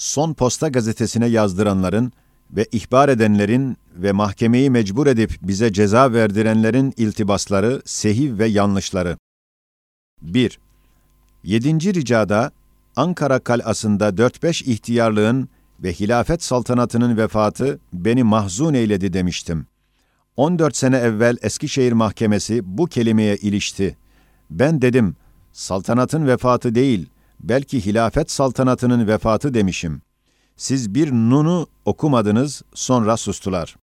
son posta gazetesine yazdıranların ve ihbar edenlerin ve mahkemeyi mecbur edip bize ceza verdirenlerin iltibasları, sehiv ve yanlışları. 1. 7. ricada Ankara kalasında 4-5 ihtiyarlığın ve hilafet saltanatının vefatı beni mahzun eyledi demiştim. 14 sene evvel Eskişehir Mahkemesi bu kelimeye ilişti. Ben dedim, saltanatın vefatı değil, belki hilafet saltanatının vefatı demişim. Siz bir nunu okumadınız, sonra sustular.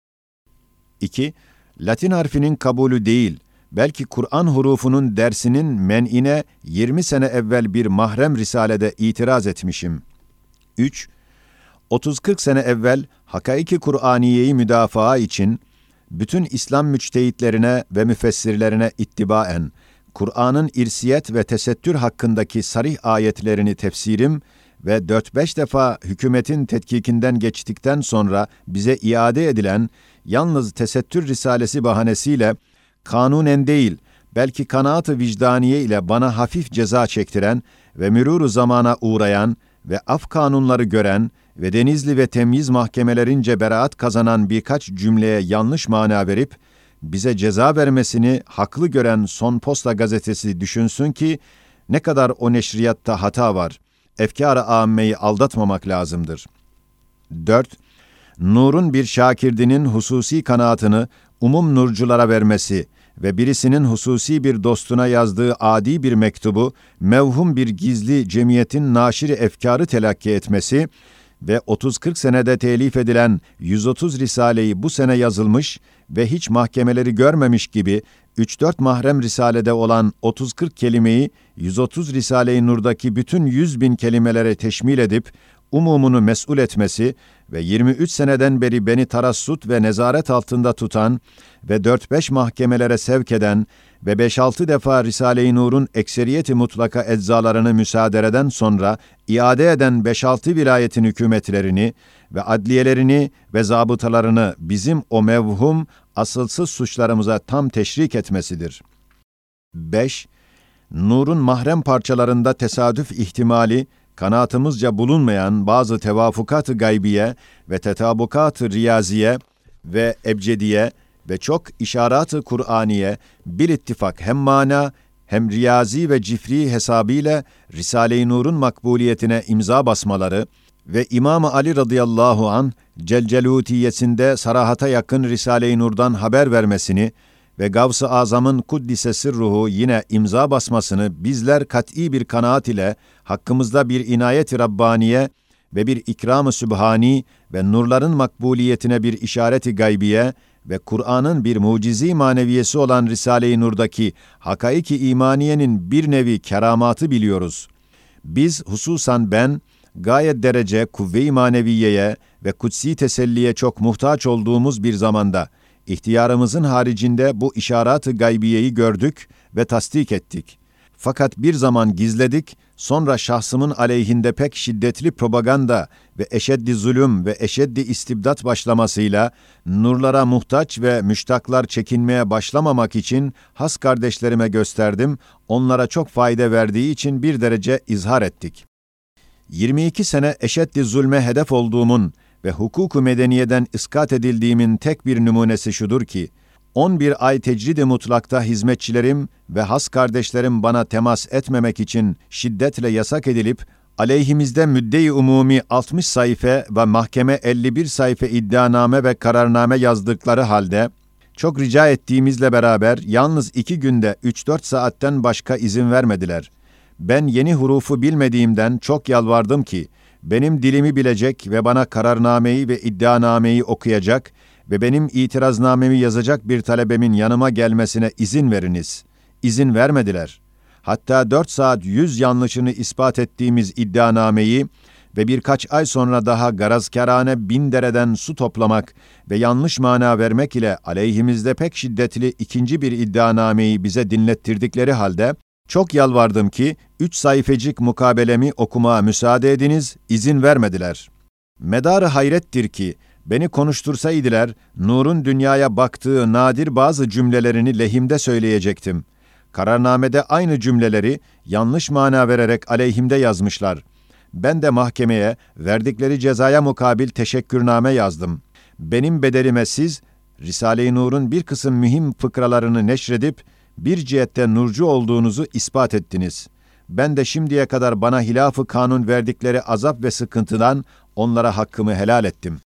2. Latin harfinin kabulü değil, belki Kur'an hurufunun dersinin men'ine 20 sene evvel bir mahrem risalede itiraz etmişim. 3. 30-40 sene evvel Hakaiki Kur'aniyeyi müdafaa için bütün İslam müçtehitlerine ve müfessirlerine ittibaen Kur'an'ın irsiyet ve tesettür hakkındaki sarih ayetlerini tefsirim ve 4-5 defa hükümetin tetkikinden geçtikten sonra bize iade edilen yalnız tesettür risalesi bahanesiyle kanunen değil, belki kanaat-ı vicdaniye ile bana hafif ceza çektiren ve mürûr zamana uğrayan ve af kanunları gören ve Denizli ve temyiz mahkemelerince beraat kazanan birkaç cümleye yanlış mana verip, bize ceza vermesini haklı gören Son Posta gazetesi düşünsün ki, ne kadar o neşriyatta hata var. Efkar-ı âmmeyi aldatmamak lazımdır. 4. Nur'un bir şakirdinin hususi kanaatını umum nurculara vermesi ve birisinin hususi bir dostuna yazdığı adi bir mektubu mevhum bir gizli cemiyetin naşiri efkarı telakki etmesi ve 30-40 senede telif edilen 130 risaleyi bu sene yazılmış ve hiç mahkemeleri görmemiş gibi 3-4 mahrem risalede olan 30-40 kelimeyi 130 Risale-i Nur'daki bütün 100 bin kelimelere teşmil edip umumunu mesul etmesi ve 23 seneden beri beni tarassut ve nezaret altında tutan ve 4-5 mahkemelere sevk eden ve 5-6 defa Risale-i Nur'un ekseriyeti mutlaka eczalarını müsaadereden sonra iade eden 5-6 vilayetin hükümetlerini ve adliyelerini ve zabıtalarını bizim o mevhum, asılsız suçlarımıza tam teşrik etmesidir. 5. Nur'un mahrem parçalarında tesadüf ihtimali, kanaatımızca bulunmayan bazı tevafukat-ı gaybiye ve tetabukat-ı riyaziye ve ebcediye ve çok işarat-ı Kur'aniye bir ittifak hem mana hem riyazi ve cifri hesabıyla Risale-i Nur'un makbuliyetine imza basmaları ve İmam Ali radıyallahu an Celcelutiyesinde sarahata yakın Risale-i Nur'dan haber vermesini ve Gavs-ı Azam'ın kuddise sırruhu yine imza basmasını bizler kat'i bir kanaat ile hakkımızda bir inayet-i Rabbaniye ve bir ikram-ı Sübhani ve nurların makbuliyetine bir işareti gaybiye ve Kur'an'ın bir mucizi maneviyesi olan Risale-i Nur'daki hakaiki imaniyenin bir nevi keramatı biliyoruz. Biz hususan ben gayet derece kuvve-i maneviyeye ve kutsi teselliye çok muhtaç olduğumuz bir zamanda ihtiyarımızın haricinde bu işaret-ı gaybiyeyi gördük ve tasdik ettik. Fakat bir zaman gizledik, sonra şahsımın aleyhinde pek şiddetli propaganda ve eşeddi zulüm ve eşeddi istibdat başlamasıyla nurlara muhtaç ve müştaklar çekinmeye başlamamak için has kardeşlerime gösterdim, onlara çok fayda verdiği için bir derece izhar ettik. 22 sene eşeddi zulme hedef olduğumun ve hukuku medeniyeden iskat edildiğimin tek bir numunesi şudur ki, 11 ay tecrid-i mutlakta hizmetçilerim ve has kardeşlerim bana temas etmemek için şiddetle yasak edilip, aleyhimizde müdde-i umumi 60 sayfa ve mahkeme 51 sayfa iddianame ve kararname yazdıkları halde, çok rica ettiğimizle beraber yalnız iki günde 3-4 saatten başka izin vermediler. Ben yeni hurufu bilmediğimden çok yalvardım ki, benim dilimi bilecek ve bana kararnameyi ve iddianameyi okuyacak ve benim itiraznamemi yazacak bir talebemin yanıma gelmesine izin veriniz. İzin vermediler. Hatta dört saat yüz yanlışını ispat ettiğimiz iddianameyi ve birkaç ay sonra daha garazkârane bin dereden su toplamak ve yanlış mana vermek ile aleyhimizde pek şiddetli ikinci bir iddianameyi bize dinlettirdikleri halde, çok yalvardım ki, üç sayfecik mukabelemi okumaya müsaade ediniz, izin vermediler. Medarı hayrettir ki, beni konuştursaydılar, Nur'un dünyaya baktığı nadir bazı cümlelerini lehimde söyleyecektim. Kararnamede aynı cümleleri yanlış mana vererek aleyhimde yazmışlar. Ben de mahkemeye verdikleri cezaya mukabil teşekkürname yazdım. Benim bedelime siz, Risale-i Nur'un bir kısım mühim fıkralarını neşredip, bir cihette nurcu olduğunuzu ispat ettiniz. Ben de şimdiye kadar bana hilafı kanun verdikleri azap ve sıkıntıdan onlara hakkımı helal ettim.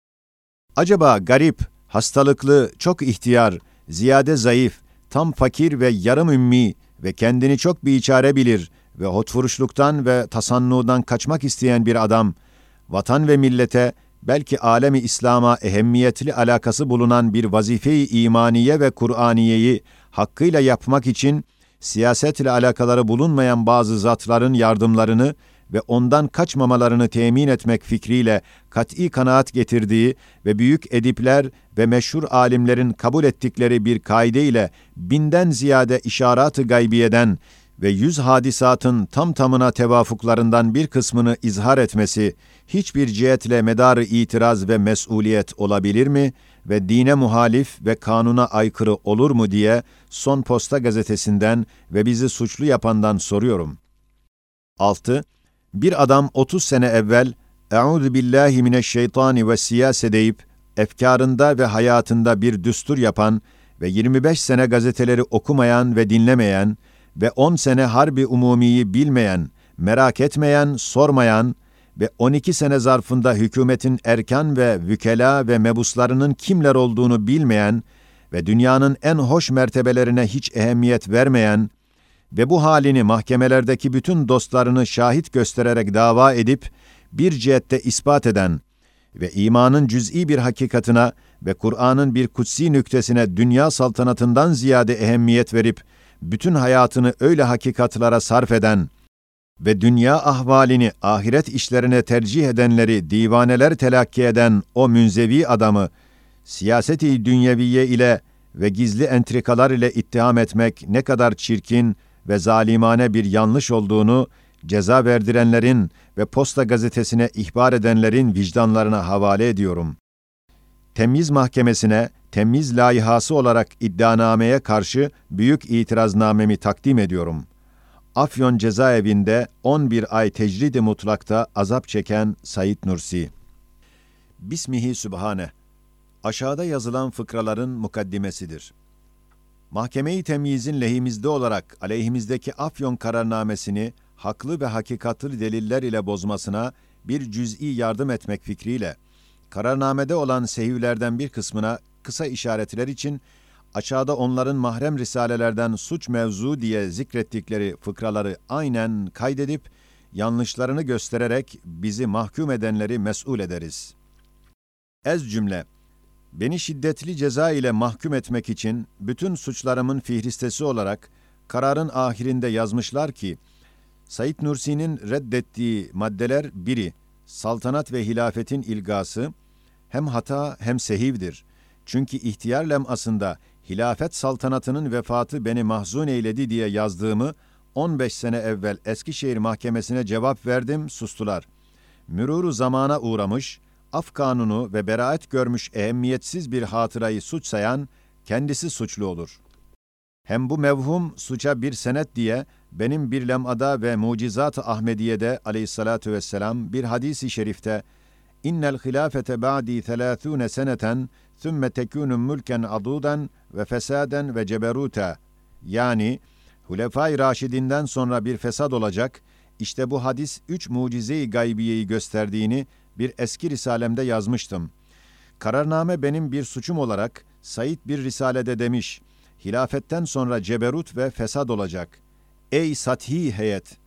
Acaba garip, hastalıklı, çok ihtiyar, ziyade zayıf, tam fakir ve yarım ümmi ve kendini çok biçare bilir ve hotfuruşluktan ve tasannudan kaçmak isteyen bir adam, vatan ve millete, belki alemi İslam'a ehemmiyetli alakası bulunan bir vazife-i imaniye ve Kur'aniyeyi hakkıyla yapmak için siyasetle alakaları bulunmayan bazı zatların yardımlarını ve ondan kaçmamalarını temin etmek fikriyle kat'i kanaat getirdiği ve büyük edipler ve meşhur alimlerin kabul ettikleri bir kaide ile binden ziyade işaratı gaybiyeden ve yüz hadisatın tam tamına tevafuklarından bir kısmını izhar etmesi, hiçbir cihetle medarı itiraz ve mesuliyet olabilir mi ve dine muhalif ve kanuna aykırı olur mu diye Son Posta gazetesinden ve bizi suçlu yapandan soruyorum. 6. Bir adam 30 sene evvel Euzu billahi mineşşeytani ve siyase deyip efkarında ve hayatında bir düstur yapan ve 25 sene gazeteleri okumayan ve dinlemeyen ve 10 sene harbi umumiyi bilmeyen, merak etmeyen, sormayan ve 12 sene zarfında hükümetin erkan ve vükela ve mebuslarının kimler olduğunu bilmeyen ve dünyanın en hoş mertebelerine hiç ehemmiyet vermeyen ve bu halini mahkemelerdeki bütün dostlarını şahit göstererek dava edip bir cihette ispat eden ve imanın cüz'i bir hakikatına ve Kur'an'ın bir kutsi nüktesine dünya saltanatından ziyade ehemmiyet verip bütün hayatını öyle hakikatlara sarf eden ve dünya ahvalini ahiret işlerine tercih edenleri divaneler telakki eden o münzevi adamı siyaseti dünyeviye ile ve gizli entrikalar ile ittiham etmek ne kadar çirkin ve zalimane bir yanlış olduğunu ceza verdirenlerin ve Posta gazetesine ihbar edenlerin vicdanlarına havale ediyorum. Temyiz Mahkemesi'ne temyiz layihası olarak iddianameye karşı büyük itiraznamemi takdim ediyorum. Afyon cezaevinde 11 ay tecridi mutlakta azap çeken Said Nursi. Bismihi Sübhane. Aşağıda yazılan fıkraların mukaddimesidir. Mahkeme-i temyizin lehimizde olarak aleyhimizdeki Afyon kararnamesini haklı ve hakikatli deliller ile bozmasına bir cüz'i yardım etmek fikriyle, kararnamede olan sehivlerden bir kısmına kısa işaretler için aşağıda onların mahrem risalelerden suç mevzu diye zikrettikleri fıkraları aynen kaydedip yanlışlarını göstererek bizi mahkum edenleri mesul ederiz. Ez cümle Beni şiddetli ceza ile mahkum etmek için bütün suçlarımın fihristesi olarak kararın ahirinde yazmışlar ki Said Nursi'nin reddettiği maddeler biri saltanat ve hilafetin ilgası hem hata hem sehivdir. Çünkü ihtiyar lemasında hilafet saltanatının vefatı beni mahzun eyledi diye yazdığımı 15 sene evvel Eskişehir Mahkemesi'ne cevap verdim, sustular. Müruru zamana uğramış, af kanunu ve beraat görmüş ehemmiyetsiz bir hatırayı suç sayan, kendisi suçlu olur. Hem bu mevhum suça bir senet diye benim bir lemada ve mucizat-ı Ahmediye'de aleyhissalatu vesselam bir hadisi şerifte innel hilafete ba'di 30 seneten thumme tekunu mulken adudan ve fesaden ve ceberuta yani Hulefai Raşidinden sonra bir fesad olacak. İşte bu hadis üç mucize-i gaybiyeyi gösterdiğini bir eski risalemde yazmıştım. Kararname benim bir suçum olarak Said bir risalede demiş. Hilafetten sonra ceberut ve fesad olacak. Ey sathi heyet!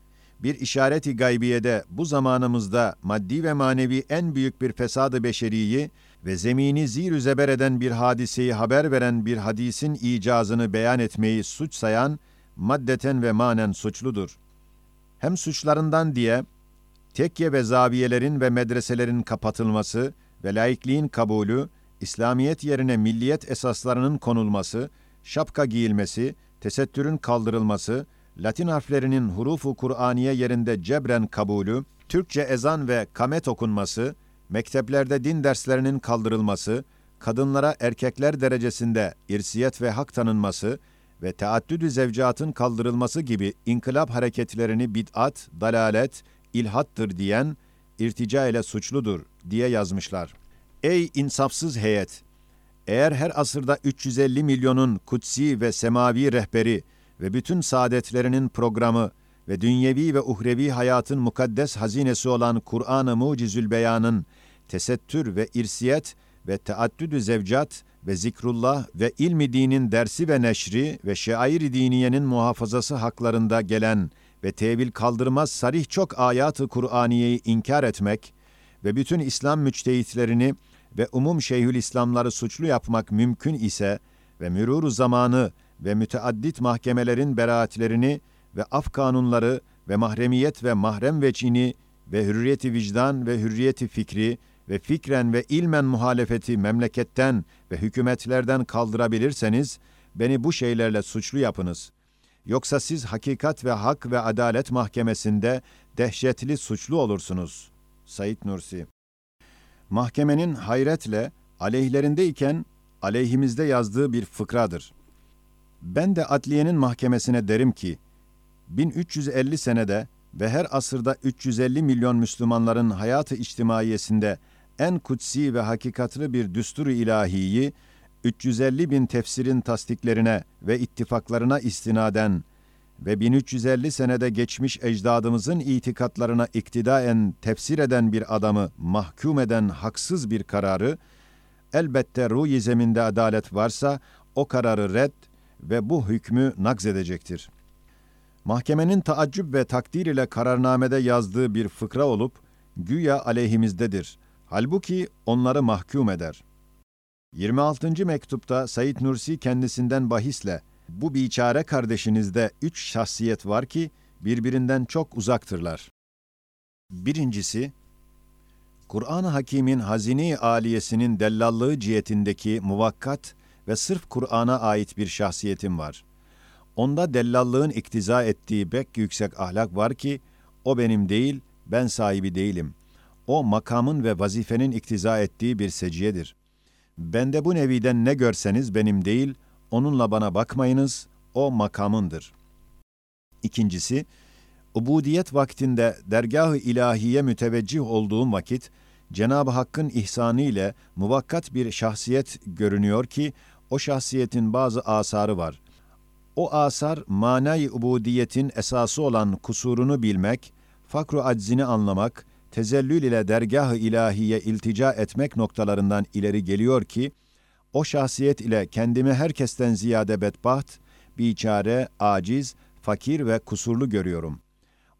Bir işareti gaybiyede bu zamanımızda maddi ve manevi en büyük bir fesadı beşeriyi ve zemini zir zeber eden bir hadiseyi haber veren bir hadisin icazını beyan etmeyi suç sayan, maddeten ve manen suçludur. Hem suçlarından diye, tekke ve zaviyelerin ve medreselerin kapatılması ve laikliğin kabulü, İslamiyet yerine milliyet esaslarının konulması, şapka giyilmesi, tesettürün kaldırılması, Latin harflerinin hurufu Kur'aniye yerinde cebren kabulü, Türkçe ezan ve kamet okunması, mekteplerde din derslerinin kaldırılması, kadınlara erkekler derecesinde irsiyet ve hak tanınması ve teaddüdü zevcatın kaldırılması gibi inkılap hareketlerini bid'at, dalalet, ilhattır diyen irtica ile suçludur diye yazmışlar. Ey insafsız heyet! Eğer her asırda 350 milyonun kutsi ve semavi rehberi ve bütün saadetlerinin programı ve dünyevi ve uhrevi hayatın mukaddes hazinesi olan Kur'an-ı Mucizül Beyan'ın tesettür ve irsiyet ve teaddüdü zevcat ve zikrullah ve ilmi dinin dersi ve neşri ve şair diniyenin muhafazası haklarında gelen ve tevil kaldırmaz sarih çok ayatı Kur'aniyeyi inkar etmek ve bütün İslam müçtehitlerini ve umum şeyhül İslamları suçlu yapmak mümkün ise ve müruru zamanı ve müteaddit mahkemelerin beraatlerini ve af kanunları ve mahremiyet ve mahrem veçini ve hürriyeti vicdan ve hürriyeti fikri ve fikren ve ilmen muhalefeti memleketten ve hükümetlerden kaldırabilirseniz, beni bu şeylerle suçlu yapınız. Yoksa siz hakikat ve hak ve adalet mahkemesinde dehşetli suçlu olursunuz. Said Nursi Mahkemenin hayretle aleyhlerindeyken aleyhimizde yazdığı bir fıkradır. Ben de adliyenin mahkemesine derim ki, 1350 senede ve her asırda 350 milyon Müslümanların hayatı içtimaiyesinde en kutsi ve hakikatlı bir düstur ilahiyi 350 bin tefsirin tasdiklerine ve ittifaklarına istinaden ve 1350 senede geçmiş ecdadımızın itikatlarına iktidaen tefsir eden bir adamı mahkum eden haksız bir kararı, elbette ruh zeminde adalet varsa o kararı red ve bu hükmü nakzedecektir. Mahkemenin taaccüp ve takdir ile kararnamede yazdığı bir fıkra olup, güya aleyhimizdedir. Halbuki onları mahkum eder. 26. mektupta Said Nursi kendisinden bahisle, bu biçare kardeşinizde üç şahsiyet var ki birbirinden çok uzaktırlar. Birincisi, Kur'an-ı Hakîm'in hazine aliyesinin dellallığı cihetindeki muvakkat ve sırf Kur'an'a ait bir şahsiyetim var. Onda dellallığın iktiza ettiği bek yüksek ahlak var ki, o benim değil, ben sahibi değilim. O makamın ve vazifenin iktiza ettiği bir seciyedir. Bende bu neviden ne görseniz benim değil, onunla bana bakmayınız, o makamındır. İkincisi, ubudiyet vaktinde dergah-ı ilahiye müteveccih olduğum vakit, Cenab-ı Hakk'ın ihsanı ile muvakkat bir şahsiyet görünüyor ki, o şahsiyetin bazı asarı var. O asar, manay ubudiyetin esası olan kusurunu bilmek, fakru aczini anlamak, tezellül ile dergah-ı ilahiye iltica etmek noktalarından ileri geliyor ki, o şahsiyet ile kendimi herkesten ziyade bedbaht, biçare, aciz, fakir ve kusurlu görüyorum.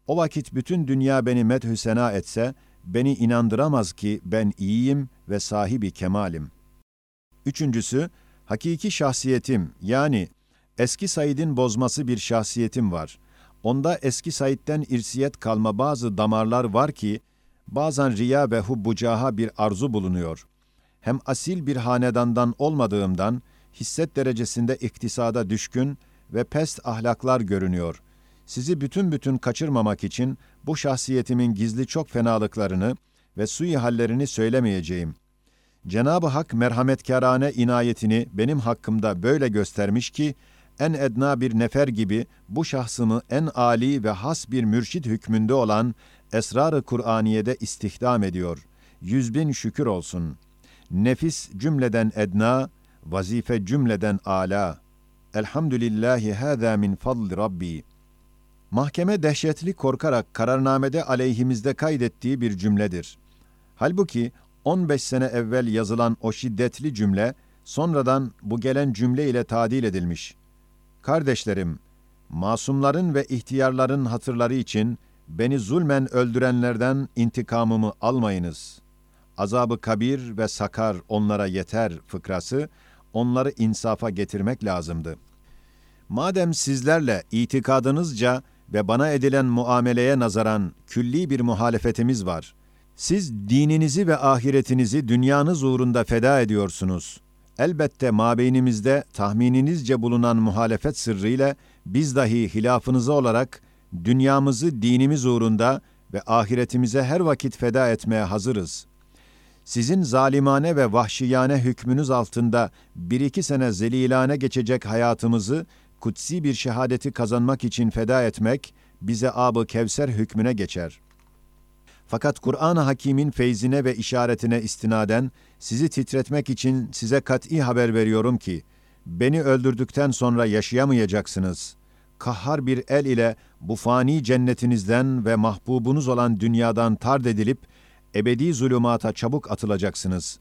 O vakit bütün dünya beni medhü sena etse, beni inandıramaz ki ben iyiyim ve sahibi kemalim. Üçüncüsü, hakiki şahsiyetim yani eski Said'in bozması bir şahsiyetim var. Onda eski Said'den irsiyet kalma bazı damarlar var ki, bazen riya ve hubbucaha bir arzu bulunuyor hem asil bir hanedandan olmadığımdan hisset derecesinde iktisada düşkün ve pest ahlaklar görünüyor. Sizi bütün bütün kaçırmamak için bu şahsiyetimin gizli çok fenalıklarını ve sui hallerini söylemeyeceğim. Cenab-ı Hak merhametkârane inayetini benim hakkımda böyle göstermiş ki, en edna bir nefer gibi bu şahsımı en âli ve has bir mürşid hükmünde olan esrar-ı Kur'aniye'de istihdam ediyor. Yüz bin şükür olsun.'' Nefis cümleden edna, vazife cümleden ala. Elhamdülillahi hâzâ min fadli Rabbi. Mahkeme dehşetli korkarak kararnamede aleyhimizde kaydettiği bir cümledir. Halbuki 15 sene evvel yazılan o şiddetli cümle sonradan bu gelen cümle ile tadil edilmiş. Kardeşlerim, masumların ve ihtiyarların hatırları için beni zulmen öldürenlerden intikamımı almayınız azabı kabir ve sakar onlara yeter fıkrası, onları insafa getirmek lazımdı. Madem sizlerle itikadınızca ve bana edilen muameleye nazaran külli bir muhalefetimiz var, siz dininizi ve ahiretinizi dünyanız uğrunda feda ediyorsunuz. Elbette mabeynimizde tahmininizce bulunan muhalefet sırrıyla biz dahi hilafınıza olarak dünyamızı dinimiz uğrunda ve ahiretimize her vakit feda etmeye hazırız.'' sizin zalimane ve vahşiyane hükmünüz altında bir iki sene zelilane geçecek hayatımızı kutsi bir şehadeti kazanmak için feda etmek bize abı Kevser hükmüne geçer. Fakat Kur'an-ı Hakîm'in feyzine ve işaretine istinaden sizi titretmek için size kat'i haber veriyorum ki, beni öldürdükten sonra yaşayamayacaksınız. Kahhar bir el ile bu fani cennetinizden ve mahbubunuz olan dünyadan tard edilip, ebedi zulümata çabuk atılacaksınız.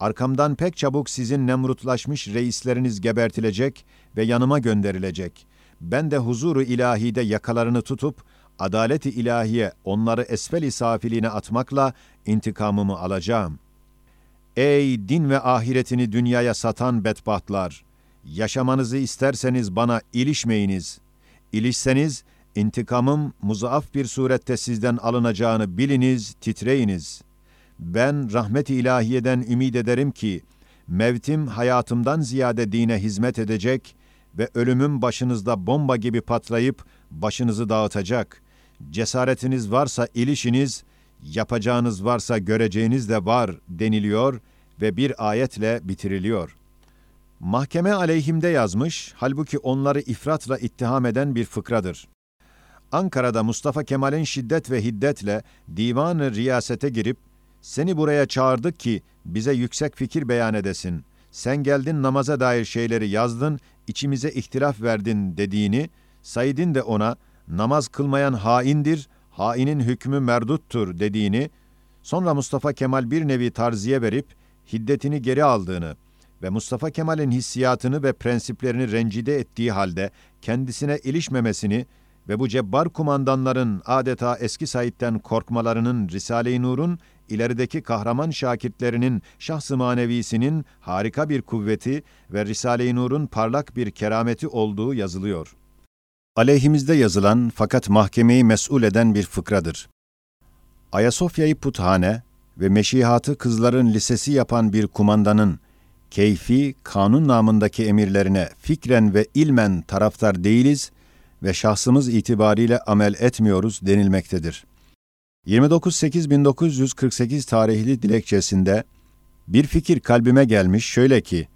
Arkamdan pek çabuk sizin nemrutlaşmış reisleriniz gebertilecek ve yanıma gönderilecek. Ben de huzuru ilahide yakalarını tutup, adaleti ilahiye onları esfel-i safiliğine atmakla intikamımı alacağım. Ey din ve ahiretini dünyaya satan bedbahtlar! Yaşamanızı isterseniz bana ilişmeyiniz. İlişseniz, intikamım muzaaf bir surette sizden alınacağını biliniz, titreyiniz. Ben rahmet-i ilahiyeden ümid ederim ki, mevtim hayatımdan ziyade dine hizmet edecek ve ölümüm başınızda bomba gibi patlayıp başınızı dağıtacak. Cesaretiniz varsa ilişiniz, yapacağınız varsa göreceğiniz de var deniliyor ve bir ayetle bitiriliyor. Mahkeme aleyhimde yazmış, halbuki onları ifratla ittiham eden bir fıkradır. Ankara'da Mustafa Kemal'in şiddet ve hiddetle divanı riyasete girip, seni buraya çağırdık ki bize yüksek fikir beyan edesin. Sen geldin namaza dair şeyleri yazdın, içimize ihtilaf verdin dediğini, Said'in de ona namaz kılmayan haindir, hainin hükmü merduttur dediğini, sonra Mustafa Kemal bir nevi tarziye verip hiddetini geri aldığını ve Mustafa Kemal'in hissiyatını ve prensiplerini rencide ettiği halde kendisine ilişmemesini ve bu cebbar kumandanların adeta eski Said'den korkmalarının Risale-i Nur'un ilerideki kahraman şakirtlerinin şahs-ı manevisinin harika bir kuvveti ve Risale-i Nur'un parlak bir kerameti olduğu yazılıyor. Aleyhimizde yazılan fakat mahkemeyi mesul eden bir fıkradır. Ayasofya'yı puthane ve meşihatı kızların lisesi yapan bir kumandanın keyfi kanun namındaki emirlerine fikren ve ilmen taraftar değiliz ve şahsımız itibariyle amel etmiyoruz denilmektedir. 29.8.1948 tarihli dilekçesinde bir fikir kalbime gelmiş şöyle ki,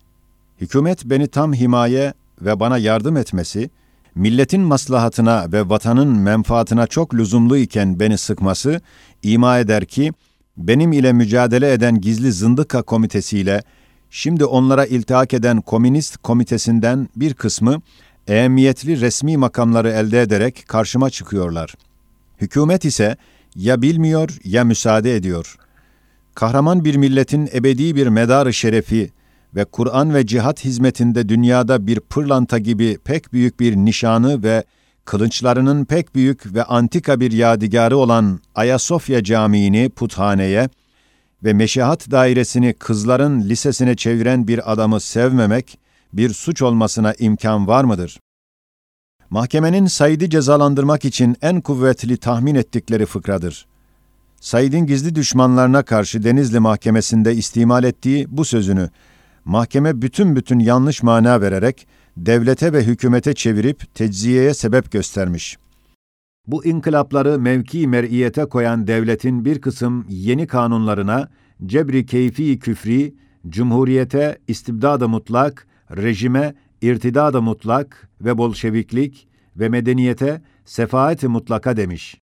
hükümet beni tam himaye ve bana yardım etmesi, milletin maslahatına ve vatanın menfaatına çok lüzumlu iken beni sıkması, ima eder ki, benim ile mücadele eden gizli zındıka komitesiyle, şimdi onlara iltihak eden komünist komitesinden bir kısmı, ehemmiyetli resmi makamları elde ederek karşıma çıkıyorlar. Hükümet ise ya bilmiyor ya müsaade ediyor. Kahraman bir milletin ebedi bir medarı şerefi ve Kur'an ve cihat hizmetinde dünyada bir pırlanta gibi pek büyük bir nişanı ve kılınçlarının pek büyük ve antika bir yadigarı olan Ayasofya Camii'ni puthaneye ve meşahat dairesini kızların lisesine çeviren bir adamı sevmemek, bir suç olmasına imkan var mıdır? Mahkemenin Said'i cezalandırmak için en kuvvetli tahmin ettikleri fıkradır. Said'in gizli düşmanlarına karşı Denizli Mahkemesi'nde istimal ettiği bu sözünü, mahkeme bütün bütün yanlış mana vererek, devlete ve hükümete çevirip tecziyeye sebep göstermiş. Bu inkılapları mevki mer'iyete koyan devletin bir kısım yeni kanunlarına, cebri keyfi küfri, cumhuriyete istibdada mutlak, rejime irtidada mutlak ve bolşeviklik ve medeniyete sefaat-i mutlaka demiş.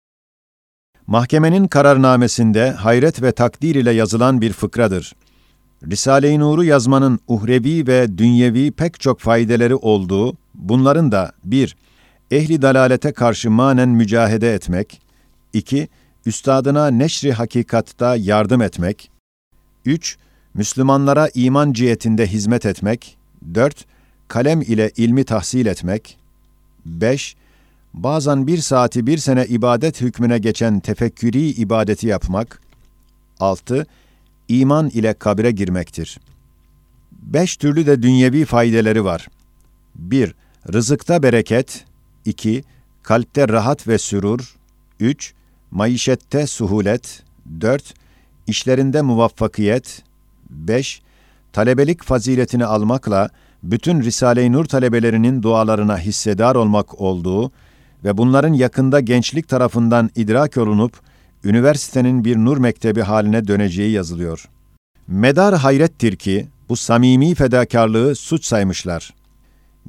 Mahkemenin kararnamesinde hayret ve takdir ile yazılan bir fıkradır. Risale-i Nur'u yazmanın uhrevi ve dünyevi pek çok faydeleri olduğu, bunların da bir, ehli dalalete karşı manen mücahede etmek, iki, üstadına neşri hakikatta yardım etmek, üç, Müslümanlara iman cihetinde hizmet etmek, dört, kalem ile ilmi tahsil etmek, beş, bazen bir saati bir sene ibadet hükmüne geçen tefekkürî ibadeti yapmak, altı, iman ile kabre girmektir. Beş türlü de dünyevi faydeleri var. 1. Rızıkta bereket. 2. Kalpte rahat ve sürur. 3. Maişette suhulet. 4. İşlerinde muvaffakiyet. 5. Talebelik faziletini almakla bütün Risale-i Nur talebelerinin dualarına hissedar olmak olduğu ve bunların yakında gençlik tarafından idrak olunup üniversitenin bir nur mektebi haline döneceği yazılıyor. Medar hayrettir ki bu samimi fedakarlığı suç saymışlar.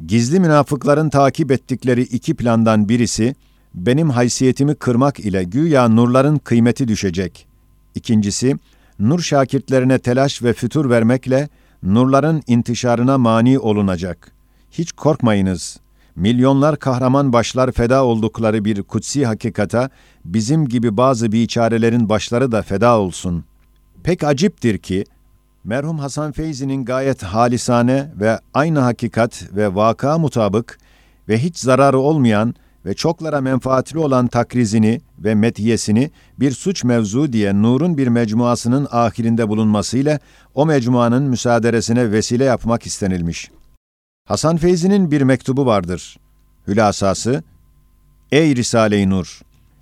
Gizli münafıkların takip ettikleri iki plandan birisi, benim haysiyetimi kırmak ile güya nurların kıymeti düşecek. İkincisi, nur şakirtlerine telaş ve fütur vermekle nurların intişarına mani olunacak. Hiç korkmayınız. Milyonlar kahraman başlar feda oldukları bir kutsi hakikata bizim gibi bazı biçarelerin başları da feda olsun. Pek aciptir ki merhum Hasan Feyzi'nin gayet halisane ve aynı hakikat ve vaka mutabık ve hiç zararı olmayan ve çoklara menfaatli olan takrizini ve metiyesini bir suç mevzu diye Nur'un bir mecmuasının ahirinde bulunmasıyla o mecmuanın müsaaderesine vesile yapmak istenilmiş. Hasan Feyzi'nin bir mektubu vardır. Hülasası, Ey Risale-i Nur!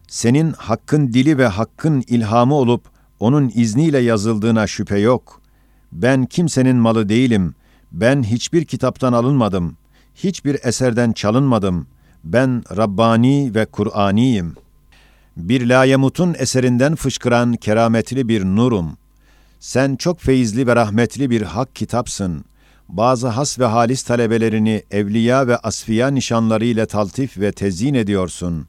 Senin hakkın dili ve hakkın ilhamı olup onun izniyle yazıldığına şüphe yok. Ben kimsenin malı değilim. Ben hiçbir kitaptan alınmadım. Hiçbir eserden çalınmadım.'' ben Rabbani ve Kur'aniyim. Bir layemutun eserinden fışkıran kerametli bir nurum. Sen çok feyizli ve rahmetli bir hak kitapsın. Bazı has ve halis talebelerini evliya ve asfiya nişanlarıyla taltif ve tezyin ediyorsun.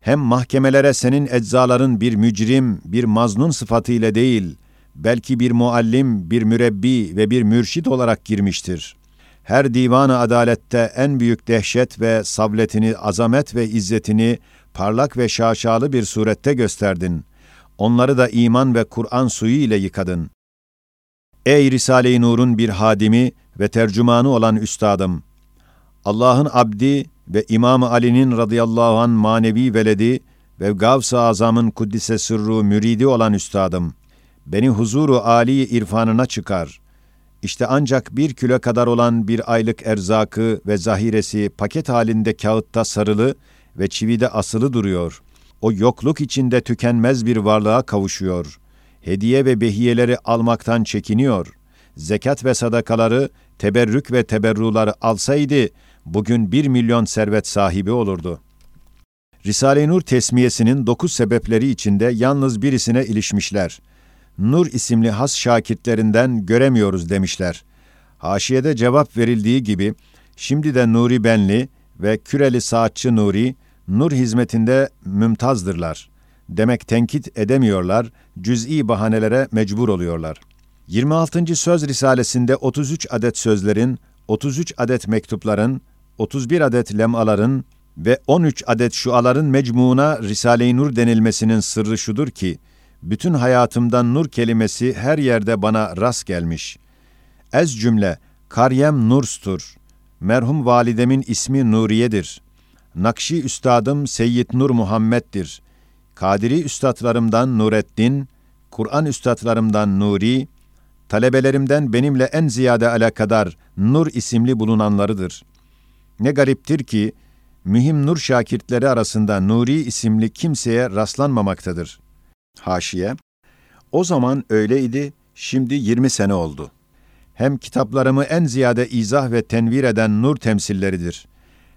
Hem mahkemelere senin eczaların bir mücrim, bir maznun sıfatıyla değil, belki bir muallim, bir mürebbi ve bir mürşit olarak girmiştir.'' her divanı adalette en büyük dehşet ve savletini, azamet ve izzetini parlak ve şaşalı bir surette gösterdin. Onları da iman ve Kur'an suyu ile yıkadın. Ey Risale-i Nur'un bir hadimi ve tercümanı olan üstadım! Allah'ın abdi ve İmam Ali'nin radıyallahu an manevi veledi ve Gavs-ı Azam'ın kuddise sırru müridi olan üstadım, beni huzuru âli irfanına çıkar.'' İşte ancak bir kilo kadar olan bir aylık erzakı ve zahiresi paket halinde kağıtta sarılı ve çivide asılı duruyor. O yokluk içinde tükenmez bir varlığa kavuşuyor. Hediye ve behiyeleri almaktan çekiniyor. Zekat ve sadakaları, teberrük ve teberruları alsaydı, bugün bir milyon servet sahibi olurdu. Risale-i Nur tesmiyesinin dokuz sebepleri içinde yalnız birisine ilişmişler.'' Nur isimli has şakitlerinden göremiyoruz demişler. Haşiyede cevap verildiği gibi, şimdi de Nuri Benli ve Küreli Saatçı Nuri, nur hizmetinde mümtazdırlar. Demek tenkit edemiyorlar, cüz'i bahanelere mecbur oluyorlar. 26. Söz Risalesinde 33 adet sözlerin, 33 adet mektupların, 31 adet lemaların ve 13 adet şuaların mecmuuna Risale-i Nur denilmesinin sırrı şudur ki, bütün hayatımdan nur kelimesi her yerde bana rast gelmiş. Ez cümle, Karyem Nurs'tur. Merhum validemin ismi Nuriye'dir. Nakşi üstadım Seyyid Nur Muhammed'dir. Kadiri üstadlarımdan Nureddin, Kur'an üstadlarımdan Nuri, talebelerimden benimle en ziyade alakadar Nur isimli bulunanlarıdır. Ne gariptir ki, mühim Nur şakirtleri arasında Nuri isimli kimseye rastlanmamaktadır.'' Haşiye, o zaman öyleydi, şimdi 20 sene oldu. Hem kitaplarımı en ziyade izah ve tenvir eden nur temsilleridir.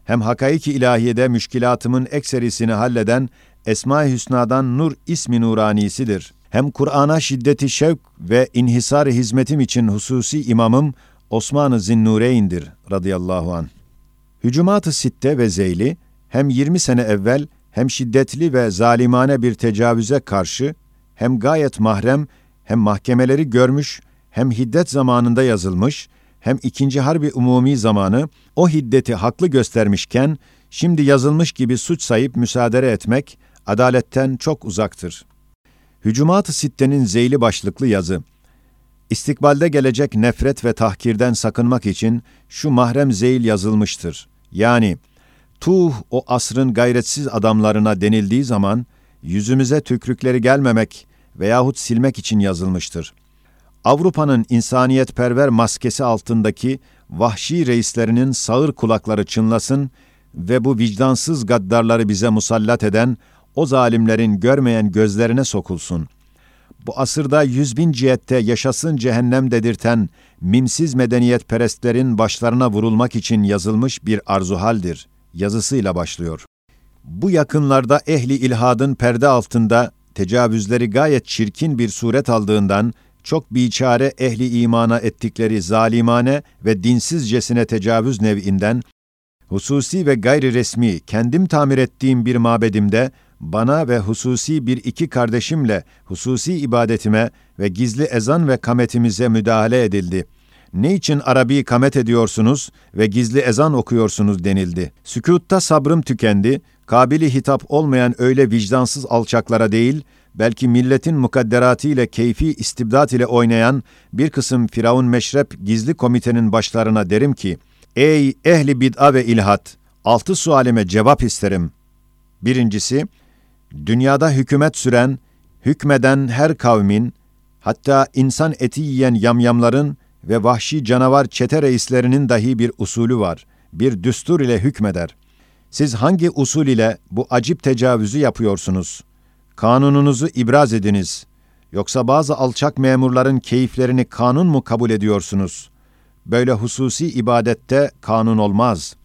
Hem hakaiki ilahiyede müşkilatımın ekserisini halleden Esma-i Hüsna'dan Nur ismi nuranisidir. Hem Kur'an'a şiddeti şevk ve inhisar hizmetim için hususi imamım Osman-ı Zinnureyn'dir radıyallahu an. Hücumat-ı Sitte ve Zeyli hem 20 sene evvel hem şiddetli ve zalimane bir tecavüze karşı hem gayet mahrem hem mahkemeleri görmüş hem hiddet zamanında yazılmış hem ikinci harbi umumi zamanı o hiddeti haklı göstermişken şimdi yazılmış gibi suç sayıp müsaade etmek adaletten çok uzaktır. Hücumat-ı Sitte'nin zeyli başlıklı yazı İstikbalde gelecek nefret ve tahkirden sakınmak için şu mahrem zeyl yazılmıştır. Yani tuh o asrın gayretsiz adamlarına denildiği zaman yüzümüze tükrükleri gelmemek veyahut silmek için yazılmıştır. Avrupa'nın insaniyetperver maskesi altındaki vahşi reislerinin sağır kulakları çınlasın ve bu vicdansız gaddarları bize musallat eden o zalimlerin görmeyen gözlerine sokulsun. Bu asırda yüz bin cihette yaşasın cehennem dedirten mimsiz medeniyet perestlerin başlarına vurulmak için yazılmış bir arzuhaldir.'' Yazısıyla başlıyor. Bu yakınlarda ehli ilhadın perde altında tecavüzleri gayet çirkin bir suret aldığından çok biçare ehli imana ettikleri zalimane ve dinsizcesine tecavüz nev'inden hususi ve gayri resmi kendim tamir ettiğim bir mabedimde bana ve hususi bir iki kardeşimle hususi ibadetime ve gizli ezan ve kametimize müdahale edildi. Ne için Arabi kamet ediyorsunuz ve gizli ezan okuyorsunuz denildi. Sükutta sabrım tükendi, kabili hitap olmayan öyle vicdansız alçaklara değil, belki milletin mukadderatı ile keyfi istibdat ile oynayan bir kısım Firavun Meşrep gizli komitenin başlarına derim ki, Ey ehli bid'a ve ilhat! Altı sualime cevap isterim. Birincisi, dünyada hükümet süren, hükmeden her kavmin, hatta insan eti yiyen yamyamların ve vahşi canavar çete reislerinin dahi bir usulü var, bir düstur ile hükmeder. Siz hangi usul ile bu acip tecavüzü yapıyorsunuz? Kanununuzu ibraz ediniz. Yoksa bazı alçak memurların keyiflerini kanun mu kabul ediyorsunuz? Böyle hususi ibadette kanun olmaz.